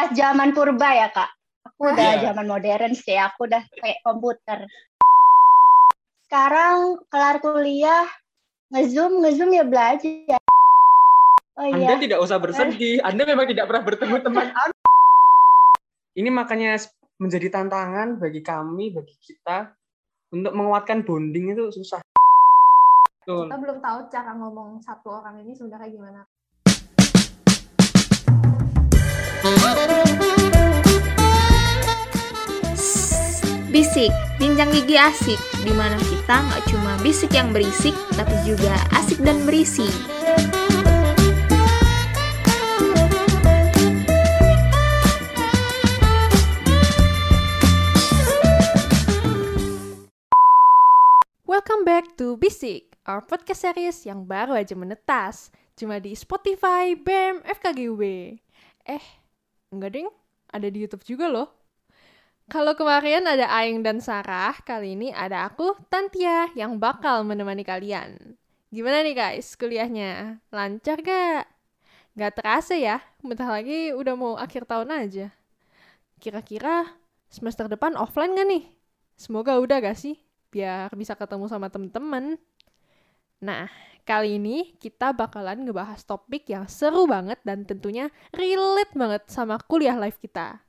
pas zaman purba ya kak. Aku udah Iya. zaman modern sih, aku udah kayak komputer. Sekarang kelar kuliah, ngezoom, ngezoom ya belajar. Oh Anda iya, tidak usah bersedih. Anda memang tidak pernah bertemu teman Anda. Ini makanya menjadi tantangan bagi kami, bagi kita untuk menguatkan bonding itu susah. Betul. Kita belum tahu cara ngomong satu orang ini sebenarnya gimana. Bisik, bincang gigi asik, di mana kita nggak cuma bisik yang berisik, tapi juga asik dan berisi. Welcome back to Bisik, our podcast series yang baru aja menetas. Cuma di Spotify, BEM, FKGW. Eh, enggak ding, ada di YouTube juga loh. Kalau kemarin ada Aing dan Sarah, kali ini ada aku, Tantia, yang bakal menemani kalian. Gimana nih guys, kuliahnya? Lancar gak? Gak terasa ya, bentar lagi udah mau akhir tahun aja. Kira-kira semester depan offline gak nih? Semoga udah gak sih? biar bisa ketemu sama temen-temen. Nah, kali ini kita bakalan ngebahas topik yang seru banget dan tentunya relate banget sama kuliah life kita.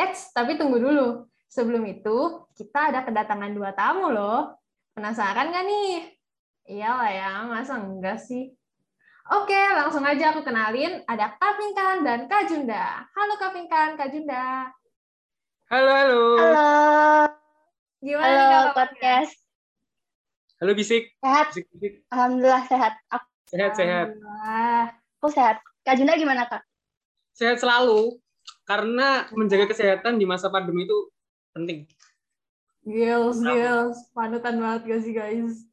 Eits, tapi tunggu dulu. Sebelum itu, kita ada kedatangan dua tamu loh. Penasaran nggak nih? Iyalah ya, masa enggak sih? Oke, langsung aja aku kenalin. Ada Kak Pinkan dan Kak Junda. Halo Kak Pinkan, Kak Junda. Halo, halo. halo, Gimana nih Kak halo kabarnya? podcast. Halo Bisik. Sehat, Bisik, bisik. alhamdulillah sehat. Aku, Sehat, sehat. Aku sehat. Kak Junda gimana kak? Sehat selalu. Karena menjaga kesehatan di masa pandemi itu penting. Gils, gils. Panutan banget gak sih guys?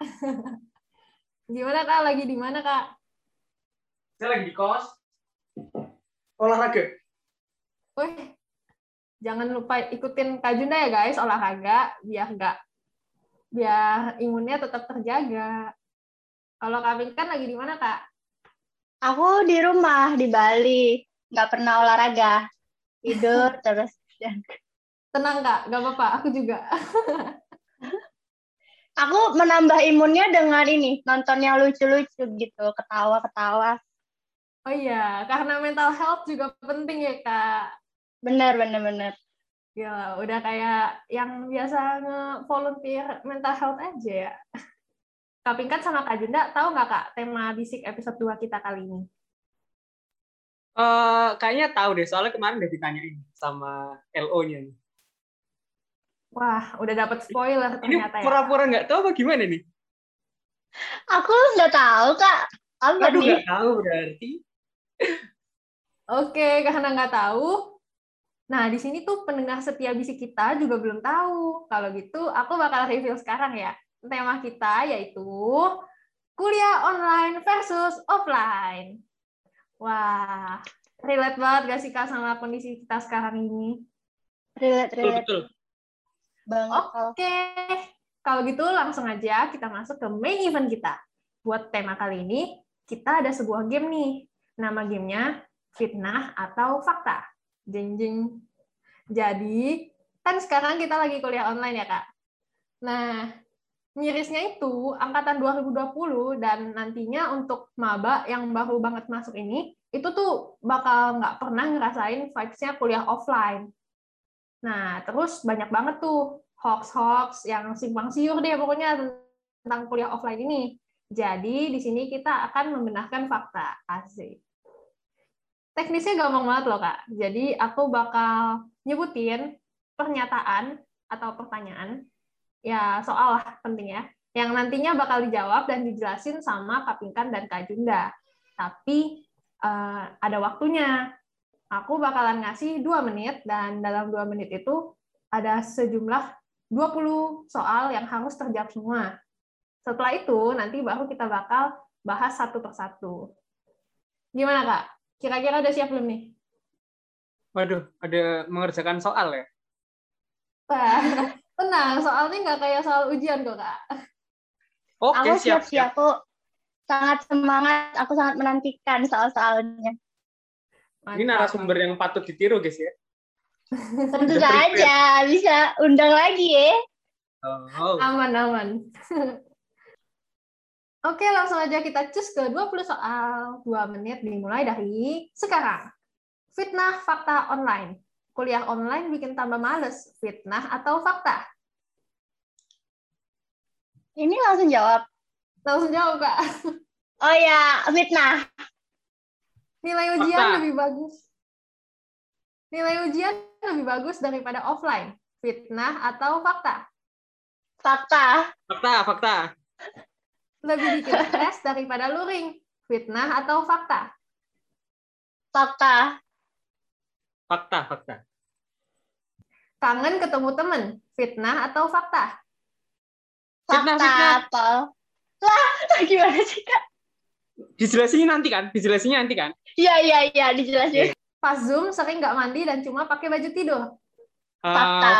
Gimana Kak? Lagi di mana Kak? Saya lagi di kos. Olahraga. Wih, jangan lupa ikutin Kak Junda ya guys, olahraga biar nggak biar imunnya tetap terjaga. Kalau Kak Pinkan lagi di mana Kak? Aku di rumah di Bali, nggak pernah olahraga, tidur terus. Tenang Kak, nggak apa-apa, aku juga. Aku menambah imunnya dengan ini, nonton yang lucu-lucu gitu, ketawa-ketawa. Oh iya, karena mental health juga penting ya Kak. Bener, bener, bener. Gila, udah kayak yang biasa nge-volunteer mental health aja ya. Kak Pinkan sama Kak Junda, tahu nggak Kak tema bisik episode 2 kita kali ini? Eh, kayaknya tahu deh, soalnya kemarin udah ditanyain sama LO-nya. nih. Wah, udah dapat spoiler Ini ternyata ya. pura-pura nggak tahu apa gimana nih? Aku nggak tahu kak, apa Aduh, nggak tahu berarti. Oke, karena nggak tahu. Nah, di sini tuh pendengar setia bisik kita juga belum tahu. Kalau gitu, aku bakal reveal sekarang ya. Tema kita yaitu kuliah online versus offline. Wah, relate banget gak sih Kak sama kondisi kita sekarang ini? Relate, Betul, relate betul. banget. kalau Oke, kalau gitu langsung aja kita masuk ke main event kita. Buat tema kali ini, kita ada sebuah game nih. Nama gamenya fitnah atau fakta. Jeng jeng. Jadi, kan sekarang kita lagi kuliah online ya, Kak? Nah, mirisnya itu angkatan 2020 dan nantinya untuk maba yang baru banget masuk ini, itu tuh bakal nggak pernah ngerasain vibes-nya kuliah offline. Nah, terus banyak banget tuh hoax-hoax yang simpang siur deh pokoknya tentang kuliah offline ini. Jadi di sini kita akan membenarkan fakta. Asik. Teknisnya gampang banget loh, Kak. Jadi aku bakal nyebutin pernyataan atau pertanyaan, ya soal lah penting ya, yang nantinya bakal dijawab dan dijelasin sama Kak Pinkan dan Kak Junda. Tapi eh, ada waktunya. Aku bakalan ngasih dua menit, dan dalam dua menit itu ada sejumlah 20 soal yang harus terjawab semua. Setelah itu, nanti baru kita bakal bahas satu persatu. Gimana, Kak? Kira-kira udah siap belum nih? Waduh, ada mengerjakan soal ya? Wah, tenang, soalnya nggak kayak soal ujian kok, Kak. Oke, aku siap, siap-siap, aku sangat semangat, aku sangat menantikan soal-soalnya. Ini narasumber yang patut ditiru, guys ya. Tentu saja bisa undang lagi ya. Oh. Aman, aman. Oke, langsung aja kita cus ke 20 soal. 2 menit dimulai dari sekarang. Fitnah fakta online. Kuliah online bikin tambah males. Fitnah atau fakta? Ini langsung jawab. Langsung jawab, Kak. Oh ya, fitnah. Nilai ujian Fakta. lebih bagus. Nilai ujian lebih bagus daripada offline. Fitnah atau fakta? Fakta. Fakta, fakta. Lebih bikin stres daripada luring. Fitnah atau fakta? Fakta. Fakta, fakta. Kangen ketemu temen. Fitnah atau fakta? Fitnah, Fakta, fitnah. Pol. Lah, gimana sih, Kak? Dijelasinnya nanti kan? Dijelasinnya nanti kan? Iya, iya, iya, dijelasin. Pas Zoom sering nggak mandi dan cuma pakai baju tidur. Eh, Fakta.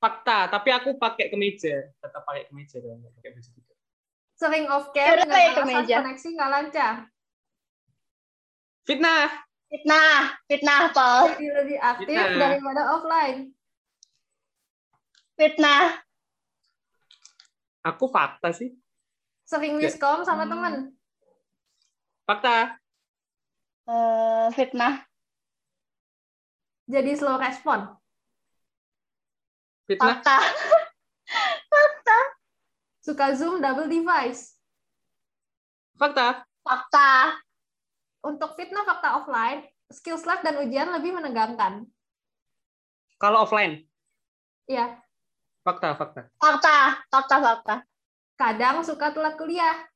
fakta, tapi aku pakai kemeja. Tetap pakai kemeja pakai baju tidur. Sering off cam dengan alasan kemeja. koneksi nggak lancar. Fitnah. Fitnah. Fitnah, Pol. Jadi lebih aktif Fitnah. daripada offline. Fitnah. Aku fakta sih. Sering Ya. miskom sama Hmm. temen. Fakta. Eh, fitnah. Jadi slow respon. Fitnah. Fakta. Suka Zoom double device. Fakta. Fakta. Untuk fitnah fakta offline, skill lab dan ujian lebih menegangkan. Kalau offline. Iya, Fakta, fakta. Fakta. Fakta, fakta. kadang suka telat kuliah.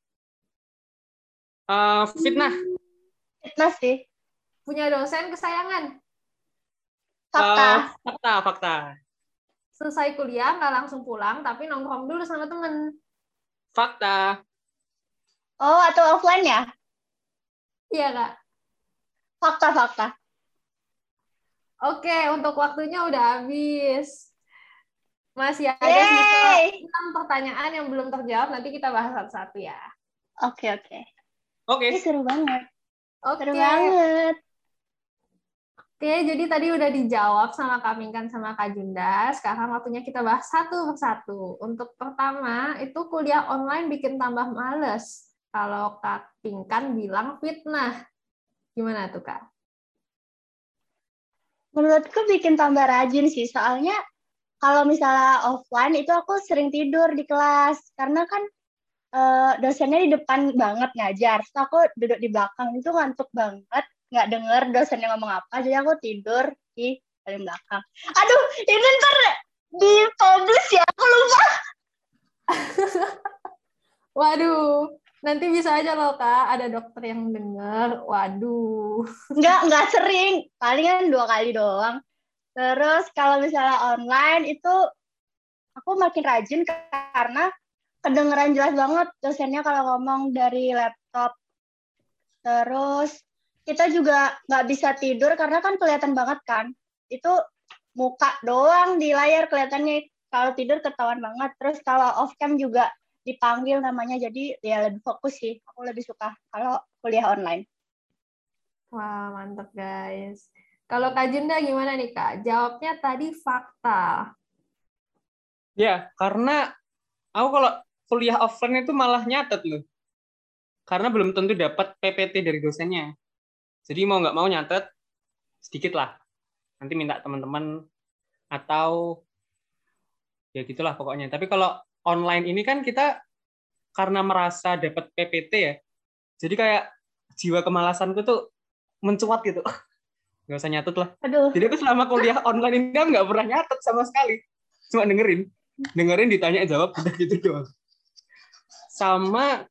Eh, fitnah. Fitnah sih. Punya dosen kesayangan. Fakta. Eh, fakta, fakta. Selesai kuliah nggak langsung pulang, tapi nongkrong dulu sama temen. Fakta. Oh, atau offline ya? Iya, Kak? Fakta, fakta. Oke, untuk waktunya udah habis. Masih ada sisa Yeay. 6 pertanyaan yang belum terjawab. Nanti kita bahas satu-satu ya. Oke, oke. Oke. Ini seru banget. Oke. Seru banget. Oke, jadi tadi udah dijawab sama Kak Mingkan sama Kak Junda. Sekarang waktunya kita bahas satu persatu. Untuk pertama, itu kuliah online bikin tambah males. Kalau Kak Pingkan bilang fitnah. Gimana tuh, Kak? Menurutku bikin tambah rajin sih. Soalnya kalau misalnya offline itu aku sering tidur di kelas. Karena kan eh, dosennya di depan banget ngajar. Terus aku duduk di belakang itu ngantuk banget. Nggak denger dosennya ngomong apa. Jadi aku tidur di paling belakang. Aduh, ini ntar di publish ya. Aku lupa. Waduh, nanti bisa aja loh, Kak. Ada dokter yang denger. Waduh. Nggak, nggak sering. Palingan dua kali doang. Terus kalau misalnya online itu aku makin rajin karena kedengeran jelas banget dosennya kalau ngomong dari laptop. Terus kita juga nggak bisa tidur karena kan kelihatan banget kan. Itu muka doang di layar kelihatannya. Kalau tidur ketahuan banget. Terus kalau off cam juga dipanggil namanya. Jadi ya lebih fokus sih. Aku lebih suka kalau kuliah online. Wah, mantep guys. Kalau Kak Junda gimana nih, Kak? Jawabnya tadi fakta. Ya, karena aku kalau kuliah offline itu malah nyatet loh. Karena belum tentu dapat PPT dari dosennya. Jadi mau nggak mau nyatet sedikit lah. Nanti minta teman-teman atau ya gitulah pokoknya. Tapi kalau online ini kan kita karena merasa dapat PPT ya. Jadi kayak jiwa kemalasanku tuh mencuat gitu. Nggak usah nyatet lah. Aduh. Jadi aku selama kuliah online ini nggak pernah nyatet sama sekali. Cuma dengerin. Dengerin ditanya jawab udah gitu doang. Sama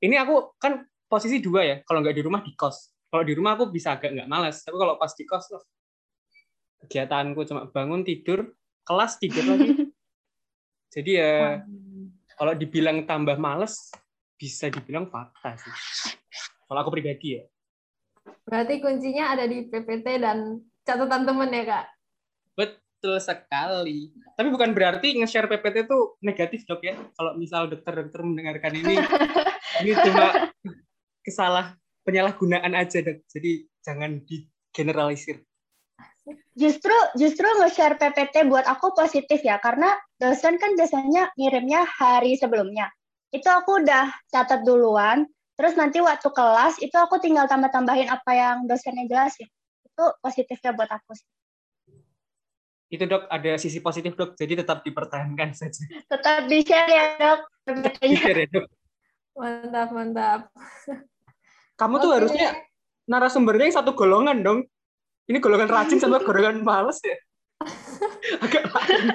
ini aku kan posisi dua ya. Kalau nggak di rumah di kos. Kalau di rumah aku bisa agak nggak malas. Tapi kalau pas di kos tuh kegiatanku cuma bangun tidur, kelas tidur lagi. Jadi ya kalau dibilang tambah males bisa dibilang fakta sih. Kalau aku pribadi ya. Berarti kuncinya ada di PPT dan catatan temen ya, Kak? Betul sekali. Tapi bukan berarti nge-share PPT itu negatif dok ya. Kalau misal dokter-dokter mendengarkan ini, ini cuma kesalah penyalahgunaan aja dok. Jadi jangan di generalisir. Justru justru nge-share PPT buat aku positif ya karena dosen kan biasanya ngirimnya hari sebelumnya. Itu aku udah catat duluan, terus nanti waktu kelas itu aku tinggal tambah-tambahin apa yang dosennya jelasin. Itu positifnya buat aku sih. Itu dok ada sisi positif dok, jadi tetap dipertahankan saja. Tetap di-share ya, Dok. PPT-nya. Share ya, Dok. Mantap, mantap. Kamu tuh Oke. harusnya narasumbernya yang satu golongan dong. Ini golongan rajin sama golongan males ya. Agak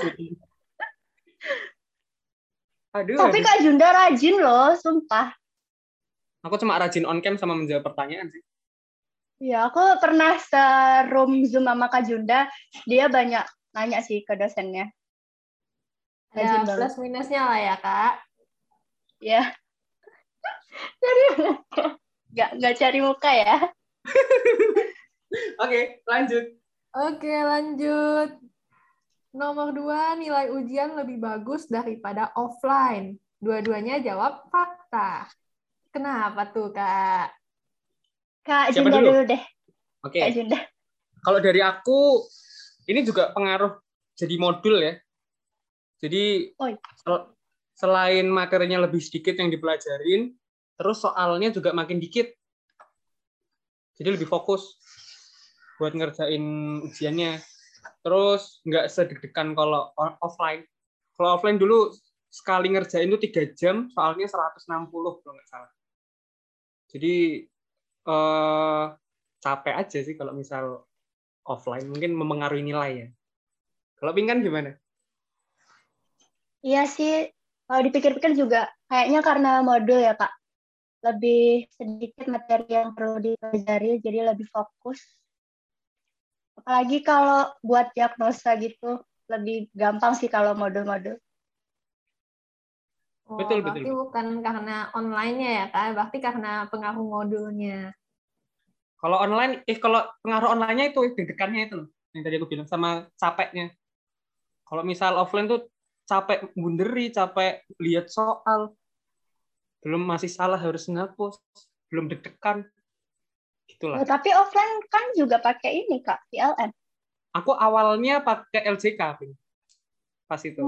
jadi. Aduh, Tapi aduh. Kak Junda rajin loh, sumpah. aku cuma rajin on cam sama menjawab pertanyaan sih. Ya, aku pernah se-room Zoom sama Kak Junda, dia banyak nanya sih ke dosennya. Ya, Rajin banget. plus minusnya lah ya, Kak. Ya. Cari nggak nggak cari muka ya. Oke, lanjut. Oke, lanjut. Nomor dua, nilai ujian lebih bagus daripada offline. Dua-duanya jawab fakta. Kenapa tuh, Kak? Kak Siapa Junda dulu? dulu deh. Oke. Kak Junda. Kalau dari aku, ini juga pengaruh jadi modul ya. Jadi Oi. sel- selain materinya lebih sedikit yang dipelajarin, terus soalnya juga makin dikit. Jadi lebih fokus buat ngerjain ujiannya. Terus nggak sedeg-degan kalau offline. Kalau offline dulu sekali ngerjain itu tiga jam, soalnya 160 kalau nggak salah. Jadi eh, capek aja sih kalau misal offline mungkin memengaruhi nilai ya. Kalau Pingkan gimana? Iya sih, kalau dipikir-pikir juga kayaknya karena modul ya Kak. Lebih sedikit materi yang perlu dipelajari, jadi lebih fokus. Apalagi kalau buat diagnosa gitu, lebih gampang sih kalau modul-modul. Oh, Betul, berarti betul. bukan karena online-nya ya, Kak. Berarti karena pengaruh modulnya. Kalau online, eh kalau pengaruh online-nya itu deg-degannya itu loh, yang tadi aku bilang sama capeknya. Kalau misal offline tuh capek bunderi, capek lihat soal, belum masih salah harus ngapus, belum deg-degan. Itulah. Oh, tapi offline kan juga pakai ini Kak, PLN. Aku awalnya pakai LJK, Ping. pas itu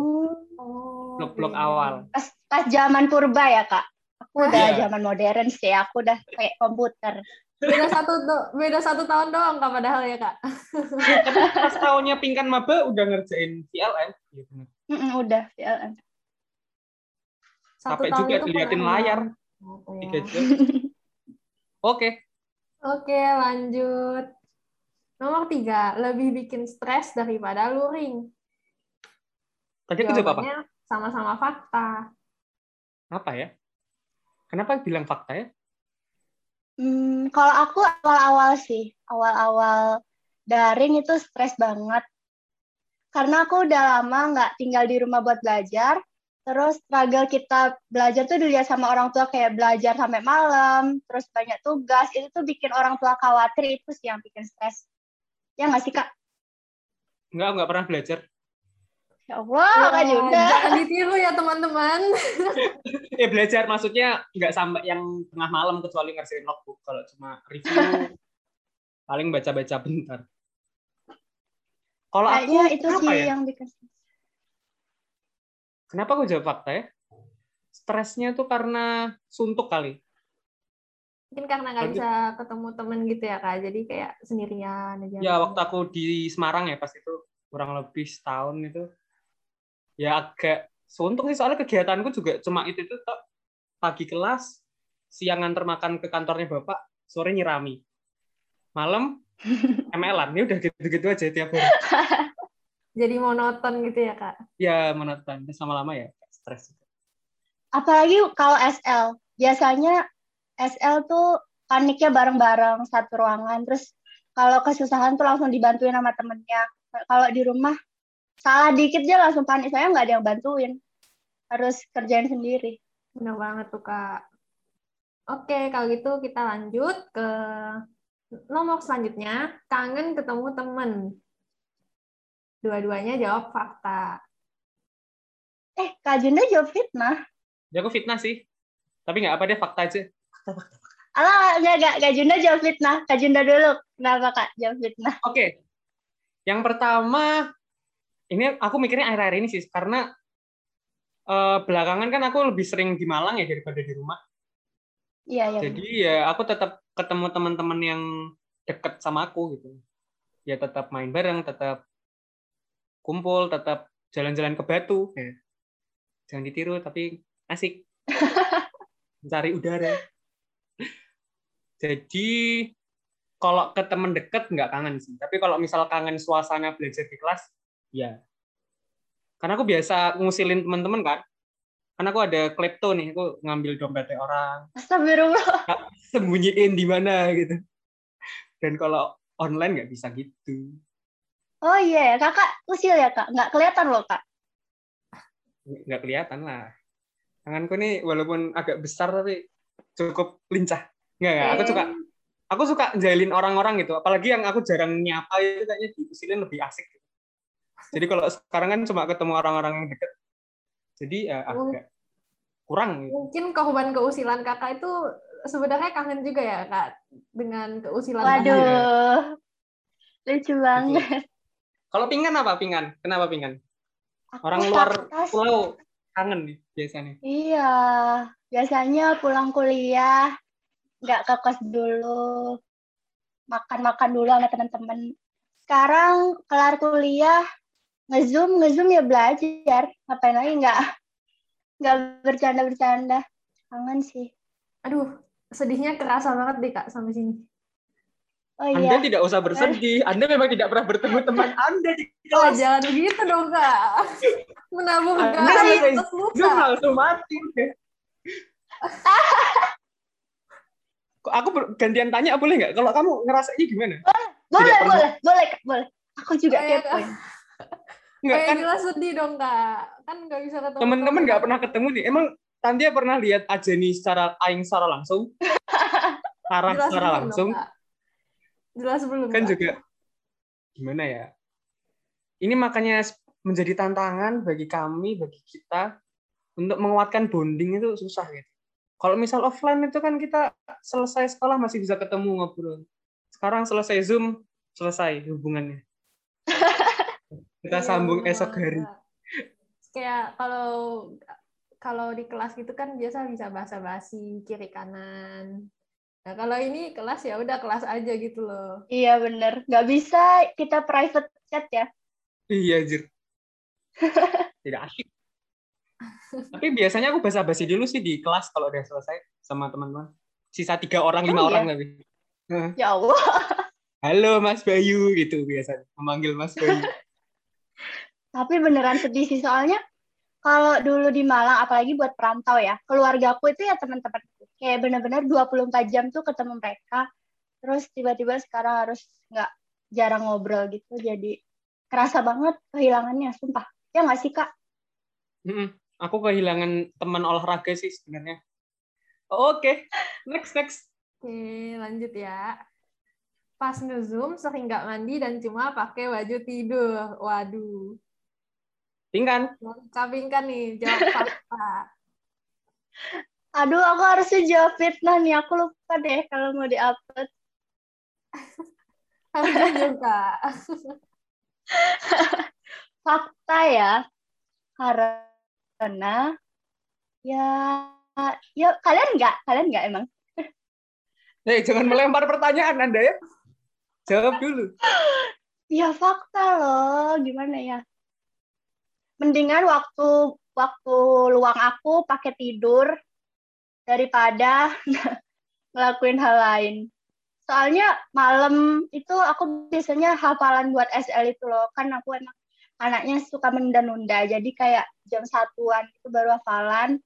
Oh, blok-blok iya. awal. Pas, pas zaman purba ya Kak. Aku udah Iya. zaman modern sih, aku udah kayak komputer. Beda satu beda satu tahun doang Kak padahal ya, Kak. Tapi pas tahunnya Pingkan Maba udah ngerjain VLN. Iya bener. Mm-mm, udah PLN. Satu Capek tahun juga itu diliatin layar tiga jam. Oke, Oke, lanjut. Nomor tiga, lebih bikin stres daripada luring. tadi aku jawab apa? Sama-sama fakta. Apa ya? Kenapa bilang fakta ya? Hmm, kalau aku awal-awal sih, awal-awal daring itu stres banget. Karena aku udah lama nggak tinggal di rumah buat belajar, terus struggle kita belajar tuh dilihat sama orang tua kayak belajar sampai malam, terus banyak tugas, itu tuh bikin orang tua khawatir, itu sih yang bikin stres. Ya nggak sih, Kak? Enggak, enggak pernah belajar. Ya Allah, Kak Wah, Junda. Jangan ditiru ya teman-teman. Eh belajar maksudnya nggak sampai yang tengah malam kecuali ngerjain logbook. Kalau cuma review paling baca-baca bentar. Kalau aku itu sih ya? yang bikin stres. Kenapa aku jawab fakta ya? Stresnya tuh karena suntuk kali. Mungkin karena nggak bisa ketemu temen gitu ya, Kak. Jadi kayak sendirian aja. Ya waktu aku di Semarang ya pas itu kurang lebih setahun itu ya agak suntuk sih soalnya kegiatanku juga cuma itu itu pagi kelas siang nganter makan ke kantornya bapak sore nyirami malam ML-an ya udah gitu-gitu aja tiap hari Jadi monoton gitu ya, Kak. ya monoton Terus lama-lama ya stres Apalagi kalau SL. Biasanya SL tuh paniknya bareng-bareng satu ruangan. Terus kalau kesusahan tuh langsung dibantuin sama temennya. Kalau di rumah salah dikit aja langsung panik. Saya nggak ada yang bantuin. Harus kerjain sendiri. Benar banget tuh, Kak. Oke, kalau gitu kita lanjut ke nomor selanjutnya. Kangen ketemu temen. Dua-duanya jawab fakta. Eh, Kak Junda jawab fitnah. ya aku fitnah sih tapi nggak apa deh fakta aja fakta fakta fakta Alah, enggak, enggak. Kak Junda jawab fitnah. Kak Junda dulu. Kenapa, Kak? Jawab fitnah. Oke. Yang pertama, ini aku mikirnya akhir-akhir ini sih, karena eh, belakangan kan aku lebih sering di Malang ya daripada di rumah. Iya, iya. Jadi ya aku tetap ketemu teman-teman yang deket sama aku gitu. Ya tetap main bareng, tetap kumpul, tetap jalan-jalan ke Batu. Ya. Jangan ditiru, tapi asik. Mencari udara. Jadi kalau ke temen deket nggak kangen sih. Tapi kalau misal kangen suasana belajar di kelas, ya. Karena aku biasa ngusilin teman-teman kan. Karena aku ada klepto nih, aku ngambil dompetnya orang, Astagfirullah. sembunyiin di mana gitu. Dan kalau online nggak bisa gitu. Oh iya, ya. kakak usil ya, Kak? Nggak kelihatan loh, Kak. Nggak kelihatan lah. Tanganku nih walaupun agak besar tapi cukup lincah. Nggak, nggak. Aku suka aku suka jalin orang-orang gitu. Apalagi yang aku jarang nyapa itu kayaknya diusilin lebih asik. Gitu. Jadi kalau sekarang kan cuma ketemu orang-orang yang deket. Jadi ya Oh. agak kurang gitu. Mungkin korban keusilan kakak itu sebenarnya kangen juga ya kak dengan keusilan kakak. Waduh. Lucu banget. Kalau pinggan apa pinggan? Kenapa pinggan? Aku Orang luar sih. pulau kangen nih biasanya. Iya, biasanya pulang kuliah nggak ke kos dulu, makan-makan dulu sama teman-teman. Sekarang kelar kuliah ngezoom ngezoom ya belajar, ngapain lagi nggak nggak bercanda-bercanda. Kangen sih. Aduh, sedihnya kerasa banget deh kak sampai sini. Oh Anda iya, tidak usah bersedih. Anda memang tidak pernah bertemu teman Anda di Oh, kelas. jangan begitu dong kak. Menabung Anda garam selesai atas luka. Zoom langsung mati. aku gantian tanya boleh nggak? Kalau kamu ngerasanya gimana? boleh tidak pernah. boleh boleh Kak, boleh. Aku juga Oh, iya, kepo. Kak. Nggak Kayak kan jelas sedih dong kak. Kan nggak bisa ketemu. teman-teman nggak pernah ketemu nih. Emang Tantia pernah lihat Ajeni secara aing secara langsung? Jelas secara langsung? dong, Kak. Jelas belum. kan juga gimana ya? Ini makanya menjadi tantangan bagi kami, bagi kita untuk menguatkan bonding itu susah gitu. Kalau misal offline itu kan kita selesai sekolah masih bisa ketemu ngobrol. Sekarang selesai Zoom, selesai hubungannya. Kita Iya, sambung esok hari. Kayak kalau kalau di kelas gitu kan biasa bisa basa-basi kiri kanan. Nah kalau ini kelas ya udah kelas aja gitu loh. Iya bener, nggak bisa kita private chat ya. Iya, Jir. Tidak asik. Tapi biasanya aku basa-basi dulu sih di kelas kalau udah selesai sama teman-teman. Sisa tiga orang, lima Oh, iya? orang tapi. Ya Allah. Halo Mas Bayu gitu biasanya. Memanggil Mas Bayu. Tapi beneran sedih sih soalnya kalau dulu di Malang apalagi buat perantau ya, keluargaku itu ya teman-teman kayak bener-bener 24 jam tuh ketemu mereka. Terus tiba-tiba sekarang harus nggak jarang ngobrol gitu jadi kerasa banget kehilangannya, sumpah. Ya nggak sih, Kak? Mm-mm. Aku kehilangan teman olahraga sih sebenarnya. Oke, next next. Oke lanjut ya. Pas nge-zoom sering nggak mandi dan cuma pakai baju tidur. Waduh. Pingkan. Capingkan nih jawab fakta. Aduh, aku harusnya jawab fitnah nih. Aku lupa deh kalau mau di-upload. Kak. Fakta ya, karena ya ya kalian nggak, kalian nggak emang. Eh, jangan melempar pertanyaan Anda ya. Jawab dulu. Ya fakta loh, gimana ya? Mendingan waktu waktu luang aku pakai tidur daripada ngelakuin hal lain. Soalnya malam itu aku biasanya hafalan buat SL itu loh, kan aku emang anaknya suka menunda-nunda, jadi kayak jam satuan itu baru hafalan.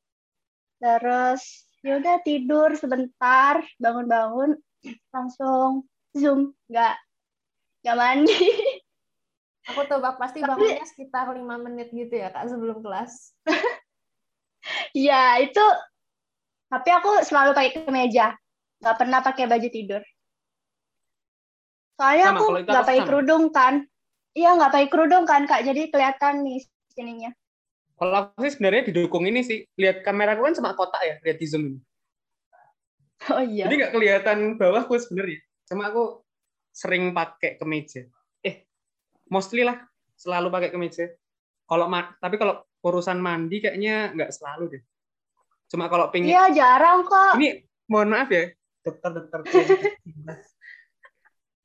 Terus ya udah tidur sebentar, bangun-bangun langsung zoom, nggak nggak mandi. Aku tebak pasti Tapi- bangunnya sekitar lima menit gitu ya kak sebelum kelas. Iya, itu tapi aku selalu pakai kemeja. Nggak pernah pakai baju tidur. Soalnya Sama, aku nggak aku pakai sama. kerudung kan. Iya, nggak pakai kerudung kan, Kak. Jadi kelihatan nih sininya. Kalau aku sih sebenarnya didukung ini sih. Lihat kamera aku kan cuma kotak ya, lihat di zoom ini. Oh iya. Jadi nggak kelihatan bawahku sebenarnya. Cuma aku sering pakai kemeja. Mostly lah selalu pakai kemeja. Kalau ma- tapi kalau urusan mandi kayaknya nggak selalu deh. Cuma kalau pengen Iya, jarang kok. ini mohon maaf ya, dokter dokter.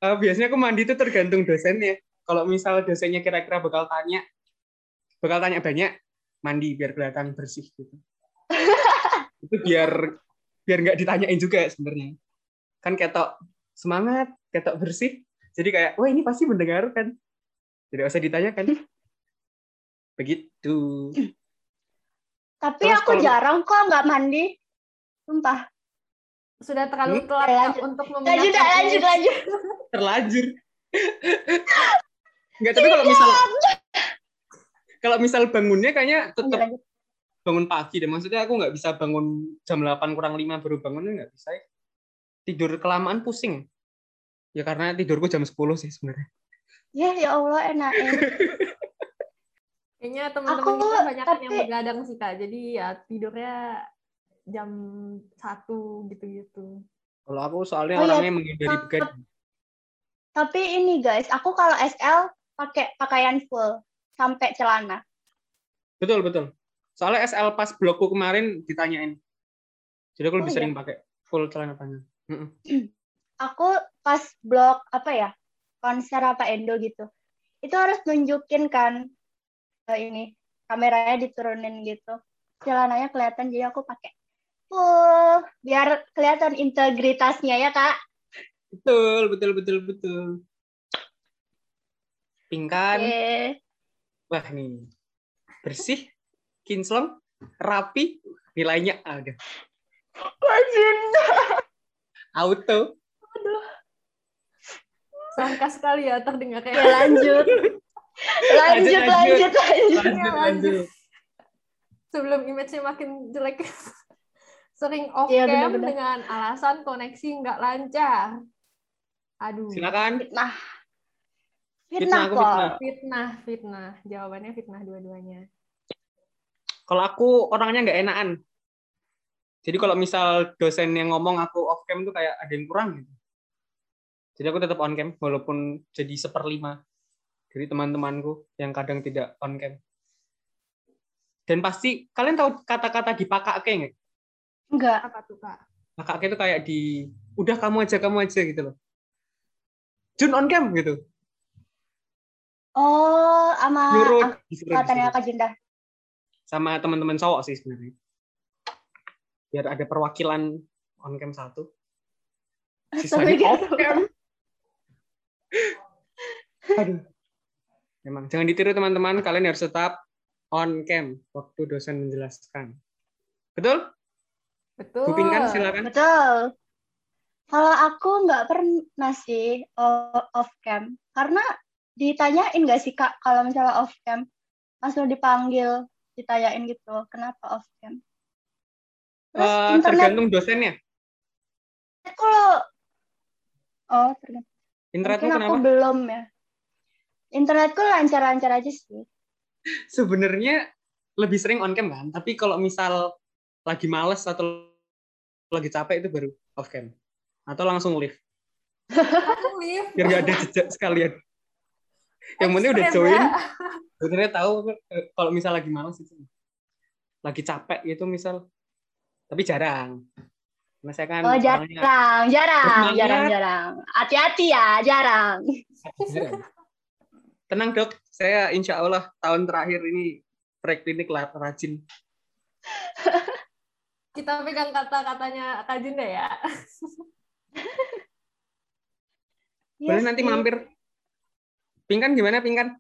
Eh, biasanya aku mandi itu tergantung dosennya. Kalau misal dosennya kira-kira bakal tanya, bakal tanya banyak, mandi biar kelihatan bersih gitu. itu biar biar nggak ditanyain juga sebenarnya. Kan ketok semangat, ketok bersih. Jadi kayak, wah ini pasti mendengarkan. Tidak usah ditanyakan. Begitu. Tapi Terus aku kalau- jarang kok nggak mandi. Sumpah. Sudah terlalu Hmm? telat Ya, Kak, lanjut. untuk Lanjut, memindahkan lanjut, image. lanjut. terlanjur. Enggak, tapi kalau misal kalau misal bangunnya kayaknya Lanjut, tetap lanjut. bangun pagi deh. Maksudnya aku nggak bisa bangun jam 8 kurang 5 baru bangunnya nggak bisa. ya. Tidur kelamaan pusing. Ya karena tidurku jam 10 sih sebenarnya. Ya, ya Allah, enak. Kayaknya teman-teman Aku, kita banyak yang tapi- begadang sih kak. Jadi ya tidurnya jam satu gitu-gitu. Kalau aku soalnya Oh iya, orangnya menghindari begadang. Tapi ini guys, aku kalau SL pakai pakaian full sampai celana. Betul, betul. Soalnya SL pas blogku kemarin ditanyain. Jadi aku lebih Oh, iya. sering pakai full celana panjang. Aku pas blog apa ya konser apa Endo gitu, itu harus nunjukin kan eh, ini kameranya diturunin gitu, celananya kelihatan jadi aku pakai full biar kelihatan integritasnya ya kak. Betul, betul, betul, betul. Pingkan. Oke. Wah nih, bersih, kinclong, rapi, nilainya ada. Auto. Sangka sekali ya terdengar Ya kayak lanjut. lanjut, lanjut. lanjut, lanjut. Lanjut, lanjut. sebelum image-nya makin jelek. Sering off Iya, cam benar-benar. dengan alasan koneksi nggak lancar. Aduh. Silakan. Fitnah. Fitnah, Fitnah kok. fitnah. Fitnah, fitnah. Jawabannya fitnah dua-duanya. Kalau aku orangnya nggak enakan. Jadi kalau misal dosen yang ngomong aku off cam tuh kayak ada yang kurang gitu. Jadi aku tetap on cam walaupun jadi seperlima dari teman-temanku yang kadang tidak on cam. Dan pasti kalian tahu kata-kata dipakake nggak? Enggak. Apa tuh kak? Pakake itu kayak di udah kamu aja kamu aja gitu loh. Jun on cam gitu. Oh, sama angkatannya disuruh. Kak Jinda. sama teman-teman cowok sih sebenarnya. Biar ada perwakilan on cam satu. Sisanya gitu. off cam. Aduh. Memang jangan ditiru teman-teman, kalian harus tetap on cam waktu dosen menjelaskan. Betul? Betul. Bu Pinkan silakan. Betul. Kalau aku nggak pernah sih off cam, karena ditanyain nggak sih kak kalau misalnya off cam langsung dipanggil ditanyain gitu kenapa off cam. Terus Eh, internet tergantung dosennya. kalau oh tergantung. Internetmu Mungkin aku kenapa? belum ya. Internetku lancar-lancar aja sih. Sebenarnya lebih sering on cam kan, tapi kalau misal lagi males atau lagi capek itu baru off cam. Atau langsung live. Live. biar nggak ada jejak sekalian. Yang penting udah join, ya. sebenarnya tahu eh, kalau misal lagi malas itu, lagi capek gitu misal, tapi jarang. Karena saya kan Oh orangnya jarang, jarang, Bersemangat. jarang, jarang. Hati-hati ya, jarang. Tenang dok, saya insya Allah tahun terakhir ini preklinik lah rajin. Kita pegang kata-katanya Kak Jinda ya. Boleh nanti sih. mampir. Pingkan gimana pingkan?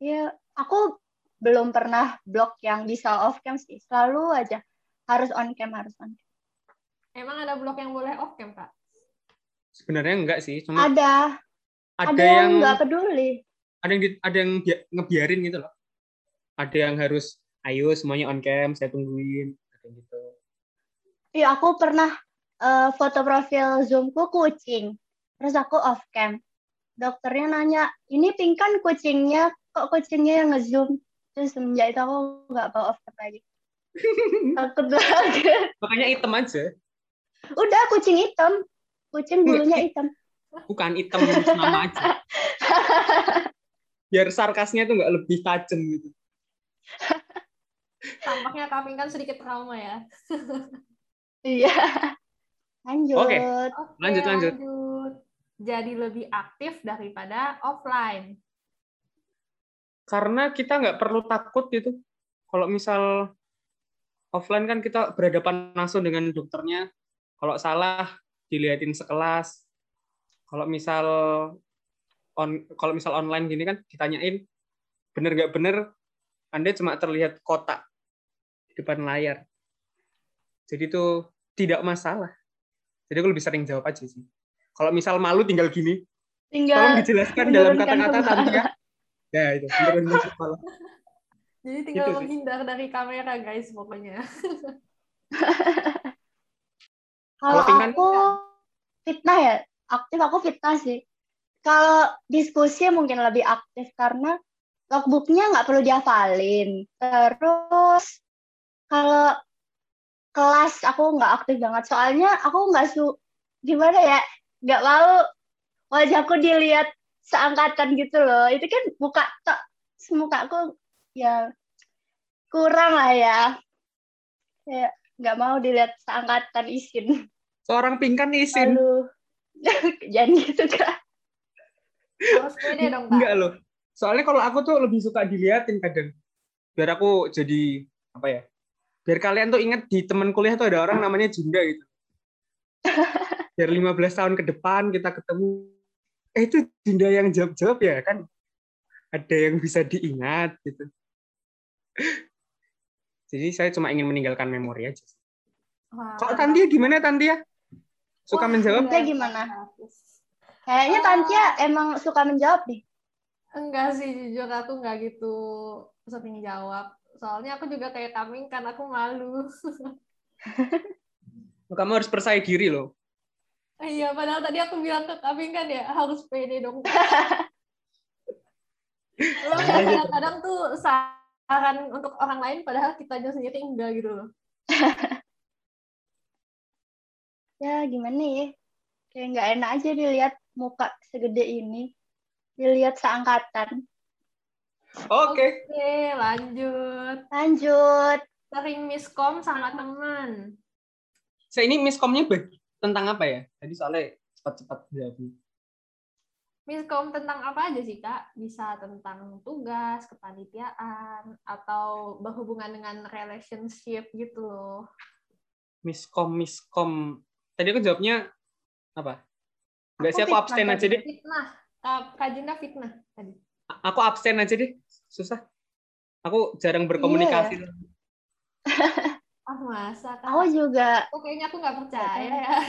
Iya, aku belum pernah blog yang bisa off cam sih. Selalu aja harus on cam, harus on cam. Emang ada blog yang boleh off cam kak? Sebenarnya enggak sih, cuma Ada, ada, ada yang yang nggak peduli. ada yang di- ada yang bia- ngebiarin gitu loh. Ada yang harus ayo semuanya on cam, saya tungguin, ada yang gitu. Iya, aku pernah eh, foto profil Zoomku kucing. Terus aku off cam. Dokternya nanya, ini pingkan kucingnya, kok kucingnya yang nge-zoom? Terus semenjak itu aku nggak bawa off cam lagi. Takut banget. Makanya item aja. Udah kucing hitam. Kucing bulunya hitam. Bukan hitam nama aja. Biar sarkasnya tuh nggak lebih tajam gitu. Tampaknya Pink kan sedikit trauma ya. Iya. Lanjut. Oke. Oke, Lanjut, lanjut. Jadi lebih aktif daripada offline. Karena kita nggak perlu takut gitu. Kalau misal offline kan kita berhadapan langsung dengan dokternya. Kalau salah dilihatin sekelas. Kalau misal on kalau misal online gini kan ditanyain bener nggak bener Anda cuma terlihat kotak di depan layar. Jadi itu tidak masalah. Jadi aku lebih sering jawab aja sih. Kalau misal malu tinggal gini, tolong Tinggal dijelaskan dalam kata-kata tante ya. Ya itu, menurunkan kepala. Jadi tinggal Gitu sih. menghindar dari kamera guys pokoknya. Kalau aku fitnah ya, aktif aku fitnah sih. Kalau diskusi mungkin lebih aktif karena logbooknya nggak perlu dihafalin. Terus kalau kelas aku nggak aktif banget, soalnya aku nggak su gimana ya, nggak mau wajahku dilihat seangkatan gitu loh. Itu kan muka tok, mukaku ya kurang lah ya. Kayak nggak mau dilihat seangkatan isin. Seorang pingkan isin. Aduh. Jangan gitu kak. Harus pede dong, Kak. Enggak loh. Soalnya kalau aku tuh lebih suka diliatin kadang. Biar aku jadi apa ya? Biar kalian tuh ingat di teman kuliah tuh ada orang namanya Junda gitu. Biar 15 tahun ke depan kita ketemu. Eh itu Junda yang jawab-jawab ya kan? Ada yang bisa diingat gitu. Jadi saya cuma ingin meninggalkan memori aja. Wah, Kalau Tantia gimana Tantia? Suka Wah, menjawab? Tantia gimana? Kayaknya Ah. Tantia emang suka menjawab deh. Enggak sih, jujur aku nggak gitu sering jawab. Soalnya aku juga kayak Kaming kan aku malu. Kamu harus percaya diri loh. Iya, padahal tadi aku bilang ke Kaming kan ya harus pede dong. Kadang-kadang tuh saran untuk orang lain padahal kita sendiri enggak gitu loh. Ya gimana ya? Kayak nggak enak aja dilihat muka segede ini. Dilihat seangkatan. Oke. Oke, lanjut. Lanjut. Sering miskom sama teman. Saya ini miskomnya tentang apa ya? Tadi soalnya cepat-cepat jawabnya. Miskom tentang apa aja sih, Kak? Bisa tentang tugas, kepanitiaan, atau berhubungan dengan relationship gitu loh. Miskom, miskom. Tadi aku jawabnya apa? Enggak sih, Aku fitnah abstain aja deh. Fitnah. Kak, Jinda fitnah tadi. Aku abstain aja deh. Susah. Aku jarang berkomunikasi. Ah, masa, Kak? Aku juga. Oh, kayaknya aku nggak percaya ya.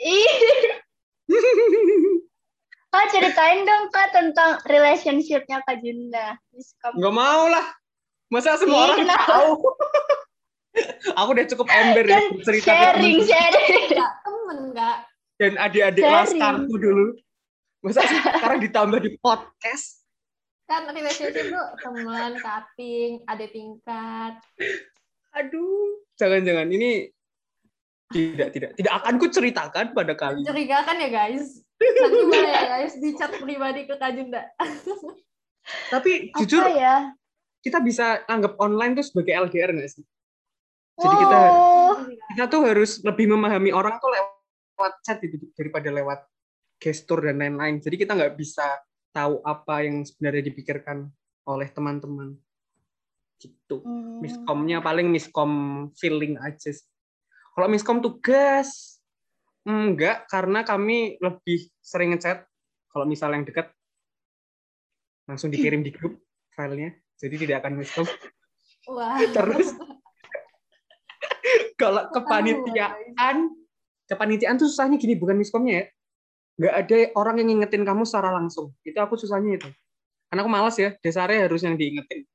Ih. Kak ceritain dong kak tentang relationship-nya Kak Jinda. Miskom. Nggak mau lah. Masa semua orang kenapa? tahu? aku udah cukup ember ya cerita sharing, temen sharing. Kak, temen, Kak. dan adik-adik Sharing. laskarku dulu. Masa sekarang ditambah di podcast? Kan relationship tuh teman, cutting, ada tingkat. Aduh, jangan-jangan ini tidak tidak tidak akan ku ceritakan pada kalian. Mencurigakan ya, guys. Boleh ya, guys, di chat pribadi ke Kak Jinda. Tapi Apa jujur ya? kita bisa anggap online tuh sebagai LDR nggak sih? Jadi kita Oh, kita tuh harus lebih memahami orang tuh lewat chat gitu daripada lewat gestur dan lain-lain. Jadi kita nggak bisa tahu apa yang sebenarnya dipikirkan oleh teman-teman. Gitu. Hmm. Miskomnya paling miskom feeling aja sih. Kalau miskom tugas, enggak, karena kami lebih sering ngechat. Kalau misal yang dekat, langsung dikirim di grup filenya. Jadi tidak akan miskom. Wah. Terus, kalau kepanitiaan, kepanitiaan tuh susahnya gini, bukan miskomnya ya. Nggak ada orang yang ngingetin kamu secara langsung. Itu aku susahnya itu. Karena aku malas ya, dasarnya harus yang diingetin.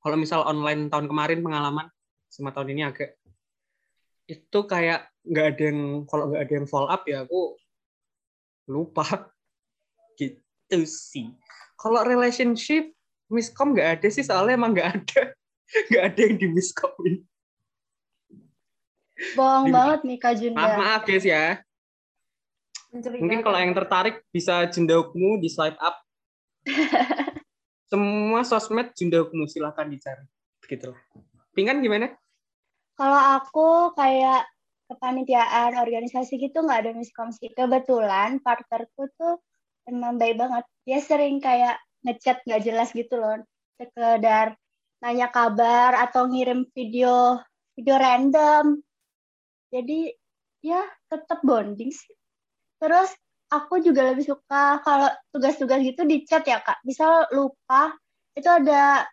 Kalau misal online tahun kemarin pengalaman, sama tahun ini agak itu kayak nggak ada yang kalau nggak ada yang follow up ya aku lupa gitu sih kalau relationship miskom nggak ada sih soalnya emang nggak ada nggak ada yang di miskomin Bohong Di- banget nih Kak Maaf Junda. maaf guys ya. Mungkin kalau yang tertarik bisa jendokmu di swipe up. Semua sosmed jendokmu silahkan dicari. Begitulah. Pingan gimana? Kalau aku kayak kepanitiaan organisasi gitu nggak ada miskom sih. Kebetulan partnerku tuh emang baik banget. Dia sering kayak ngechat nggak jelas gitu loh. Sekedar nanya kabar atau ngirim video video random. Jadi ya tetap bonding sih. Terus aku juga lebih suka kalau tugas-tugas gitu di chat ya kak. Misal lupa itu ada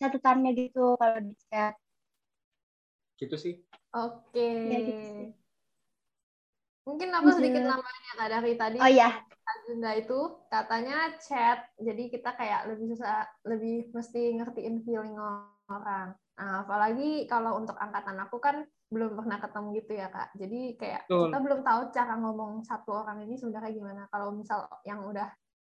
catatannya gitu kalau di chat. Gitu sih. Oke. Ya, gitu sih. Mungkin aku sedikit namanya Kak dari tadi. Oh iya. Kak Junda itu katanya chat, jadi kita kayak lebih susah, lebih mesti ngertiin feeling orang. Nah, apalagi kalau untuk angkatan aku kan belum pernah ketemu gitu ya kak. Jadi kayak Betul. kita belum tahu cara ngomong satu orang ini sebenarnya gimana. Kalau misal yang udah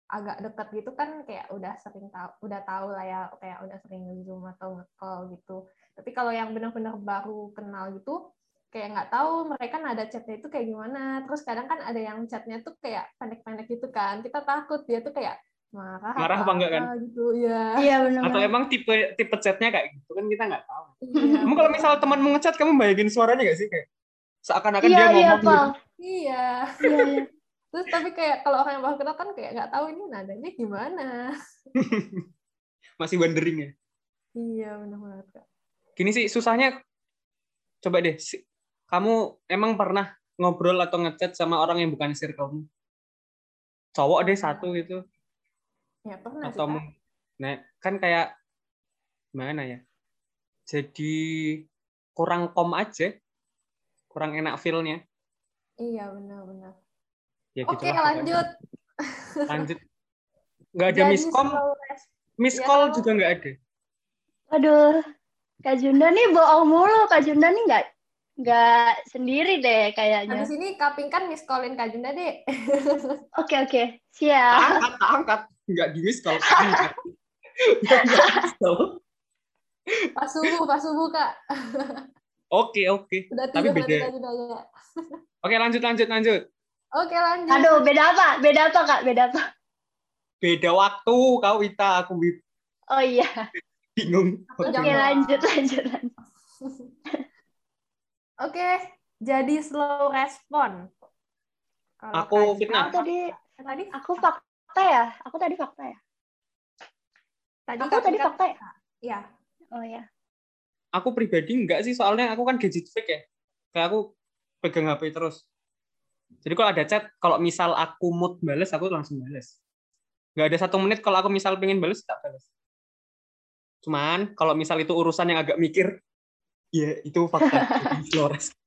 agak deket gitu kan kayak udah sering tahu, udah tahu lah ya, kayak udah sering zoom atau nge-call gitu. Tapi kalau yang benar-benar baru kenal gitu, kayak nggak tahu mereka nada chatnya itu kayak gimana. Terus kadang kan ada yang chatnya tuh kayak pendek-pendek gitu kan. Kita takut dia tuh kayak marah, Marah apa enggak kan? gitu ya. Iya benar. Atau emang tipe tipe chatnya kayak gitu kan kita nggak tahu. Iya, Kamu kalau misal temanmu ngechat kamu bayangin suaranya gak sih kayak seakan-akan Iya dia iya ngomong gitu. Iya. Iya iya. Terus tapi kayak kalau orang yang baru kenal kan kayak nggak tahu ini nadanya gimana. Masih wondering ya. Iya benar banget kak. Gini sih susahnya coba deh si- kamu emang pernah ngobrol atau ngechat sama orang yang bukan circlemu? Cowok deh satu gitu Ya pernah sih atau kak. mung- nah kan kayak gimana ya? Jadi kurang kom aja. Kurang enak feel-nya. Iya benar-benar. Ya Oke gitulah pokoknya. lanjut. Lanjut. Nggak ada miskom, miss Ya, juga nggak ada. Aduh, Kak Junda nih bohong mulu. Kak Junda nih nggak nggak sendiri deh kayaknya. Habis ini Kaping kan miss callin Kak Junda deh. Oke oke, siap. angkat tak angkat nggak di angkat Nggak call. Pas subuh, pas subuh kak. oke oke Udah Tapi beda. Oke lanjut lanjut lanjut Oke lanjut. Aduh, beda apa? Beda apa Kak? Beda apa? beda waktu kau Ita aku Oh iya. bingung Oke dua. lanjut lanjut lanjut. Oke, jadi slow respon. Kalau Aku fitnah. Aku tadi Tadi aku fakta ya. Aku tadi fakta ya. tadi Aku tadi kan- fakta ya. Iya. Oh iya. aku pribadi enggak sih soalnya aku kan gadget freak ya kayak aku pegang HP terus jadi kalau ada chat kalau misal aku mood bales aku langsung bales nggak ada satu menit kalau aku misal pengen bales tak bales cuman kalau misal itu urusan yang agak mikir ya itu fakta respon.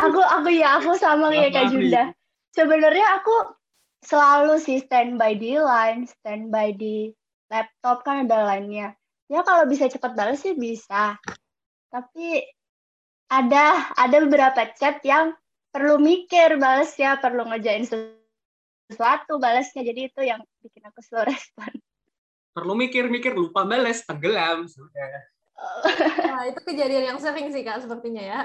Aku aku ya aku sama kayak Kak Junda. Sebenarnya aku selalu sih standby di line, standby di laptop kan ada line-nya. Ya kalau bisa cepat balas sih bisa. Tapi ada ada beberapa chat yang perlu mikir balasnya, perlu ngerjain sesuatu balasnya. Jadi itu yang bikin aku slow respon. perlu mikir-mikir lupa bales tenggelam sudah Nah, itu kejadian yang sering sih kak sepertinya ya.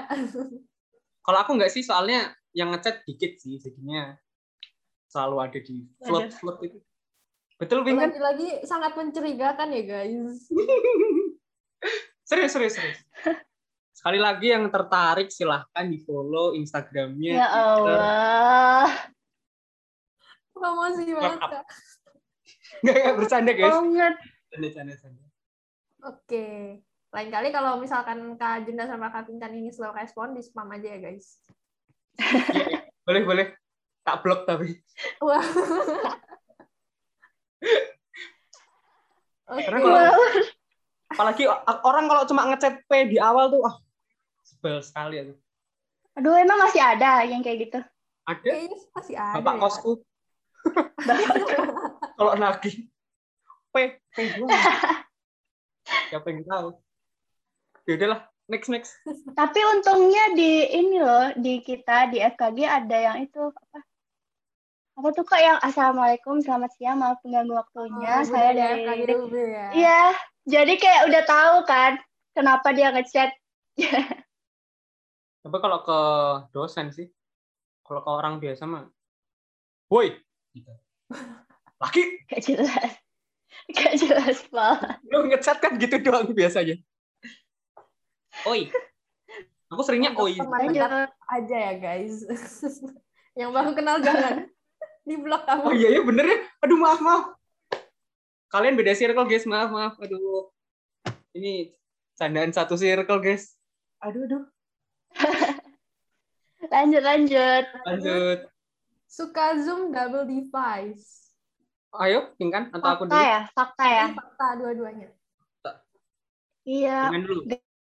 kalau aku nggak sih soalnya yang ngechat dikit sih jadinya selalu ada di float float itu betul Bing kan Lagi-lagi sangat mencurigakan ya guys. serius serius serius sekali lagi yang tertarik silahkan di follow instagramnya Ya Allah. Promosi banget kak. nggak nggak bercanda guys Banget. canda canda canda Oke. Lain kali kalau misalkan Kak Junda sama Kak Pinkan ini slow respon, di spam aja ya guys. Iya, iya. boleh boleh tak blok tapi Wah. Karena kalau- apalagi orang kalau cuma ngechat P di awal tuh ah sebel sekali aku Aduh, emang masih ada yang kayak gitu. ada Kayaknya masih ada bapak ya. kosku kalau nagih P P siapa yang tahu ya udahlah next next Tapi untungnya di ini loh, di kita di FKG ada yang itu apa? Apa tuh kak yang Assalamualaikum, selamat siang, maaf pengganggu waktunya. Oh, saya budaya dari KGB ya. Iya, jadi kayak udah tahu kan kenapa dia ngechat. Tapi kalau ke dosen sih, kalau ke orang biasa mah, woi, gitu. laki, Gak jelas. Gak jelas, Pak. lu ngechat kan gitu doang biasanya. Oi, aku seringnya oi. Lanjut. aja ya guys. Yang baru kenal jangan di blok kamu. Oh iya ya bener ya. Aduh maaf maaf. Kalian beda circle guys, maaf maaf. Aduh. Ini candaan satu circle guys. Aduh aduh. Lanjut, lanjut. Lanjut. Suka Zoom double device. Ayo, Pingkan atau aku Fakta dulu? ya, fakta ya. Fakta dua-duanya. Iya, Pingkan dulu.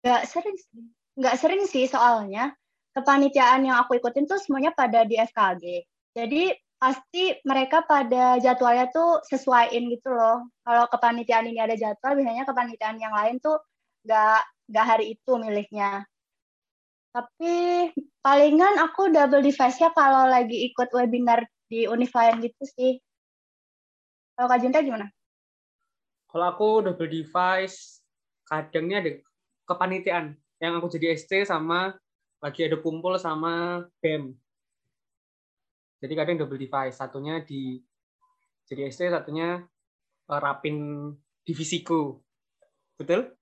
nggak sering sih. Nggak sering sih soalnya. Kepanitiaan yang aku ikutin tuh semuanya pada di FKG. Jadi pasti mereka pada jadwalnya tuh sesuaiin gitu loh. Kalau kepanitiaan ini ada jadwal, biasanya kepanitiaan yang lain tuh nggak nggak hari itu milihnya. Tapi palingan aku double device-nya kalau lagi ikut webinar di univ lain gitu sih. Kalau Kak Junta gimana? Kalau aku double device, kadangnya ada kepanitiaan. Yang aku jadi SC sama lagi ada kumpul sama BEM. Jadi kadang double device. Satunya di jadi SC, satunya eh, rapin divisiku. Betul?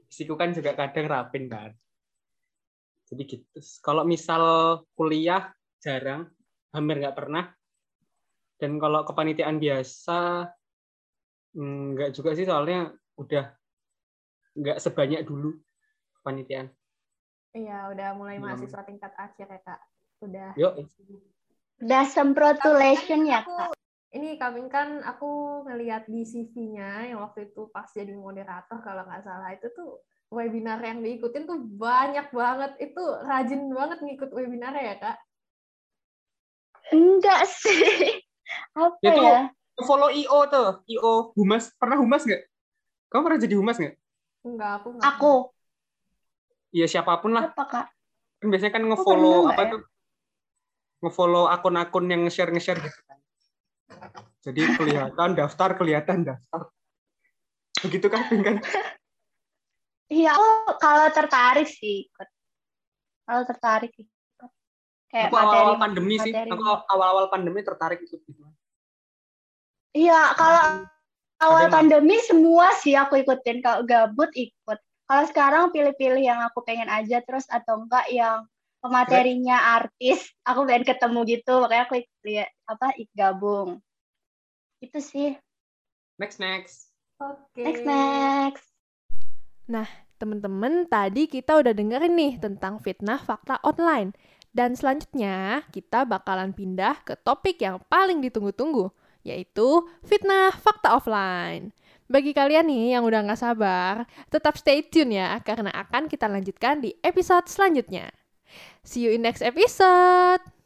Divisiku kan juga kadang rapin kan. Jadi gitu. Kalau misal kuliah jarang, hampir nggak pernah. Dan kalau kepanitiaan biasa Enggak juga sih soalnya udah nggak sebanyak dulu kepanitiaan. Iya, udah mulai Hmm. mahasiswa tingkat akhir ya, Kak. Udah. Yuk, Udah semprotulation ya, Kak? Ini kami kan aku ngelihat di CV-nya yang waktu itu pas jadi moderator kalau nggak salah itu tuh webinar yang diikutin tuh banyak banget. Itu rajin banget ngikut webinar ya, Kak. Enggak sih. Apa Itu- ya? follow IO tuh, IO humas. Pernah humas nggak? Kamu pernah jadi humas nggak? Enggak, aku nggak. Aku. Iya siapa pun lah. Apa, Kak? Kan biasanya kan ngefollow apa ya? tuh? Ngefollow akun-akun yang nge-share nge-share gitu kan. Jadi kelihatan daftar, kelihatan daftar. Begitu kan, kan? Iya, aku kalau tertarik sih ikut. Kalau tertarik ikut. Kayak Aku awal-awal materi. pandemi sih. materi. Aku awal-awal pandemi tertarik ikut gitu. Iya, kalau awal Ada pandemi semua sih aku ikutin. Kalau gabut ikut. Kalau sekarang pilih-pilih yang aku pengen aja terus atau enggak yang pematerinya artis, aku pengen ketemu gitu, makanya aku ikut lihat apa ik gabung. Itu sih. Next next. Oke. Next next. Temen-temen, tadi kita udah dengerin nih tentang fitnah fakta online. Dan selanjutnya, kita bakalan pindah ke topik yang paling ditunggu-tunggu, yaitu fitnah fakta offline. Bagi kalian nih yang udah nggak sabar, tetap stay tune ya, karena akan kita lanjutkan di episode selanjutnya. See you in next episode!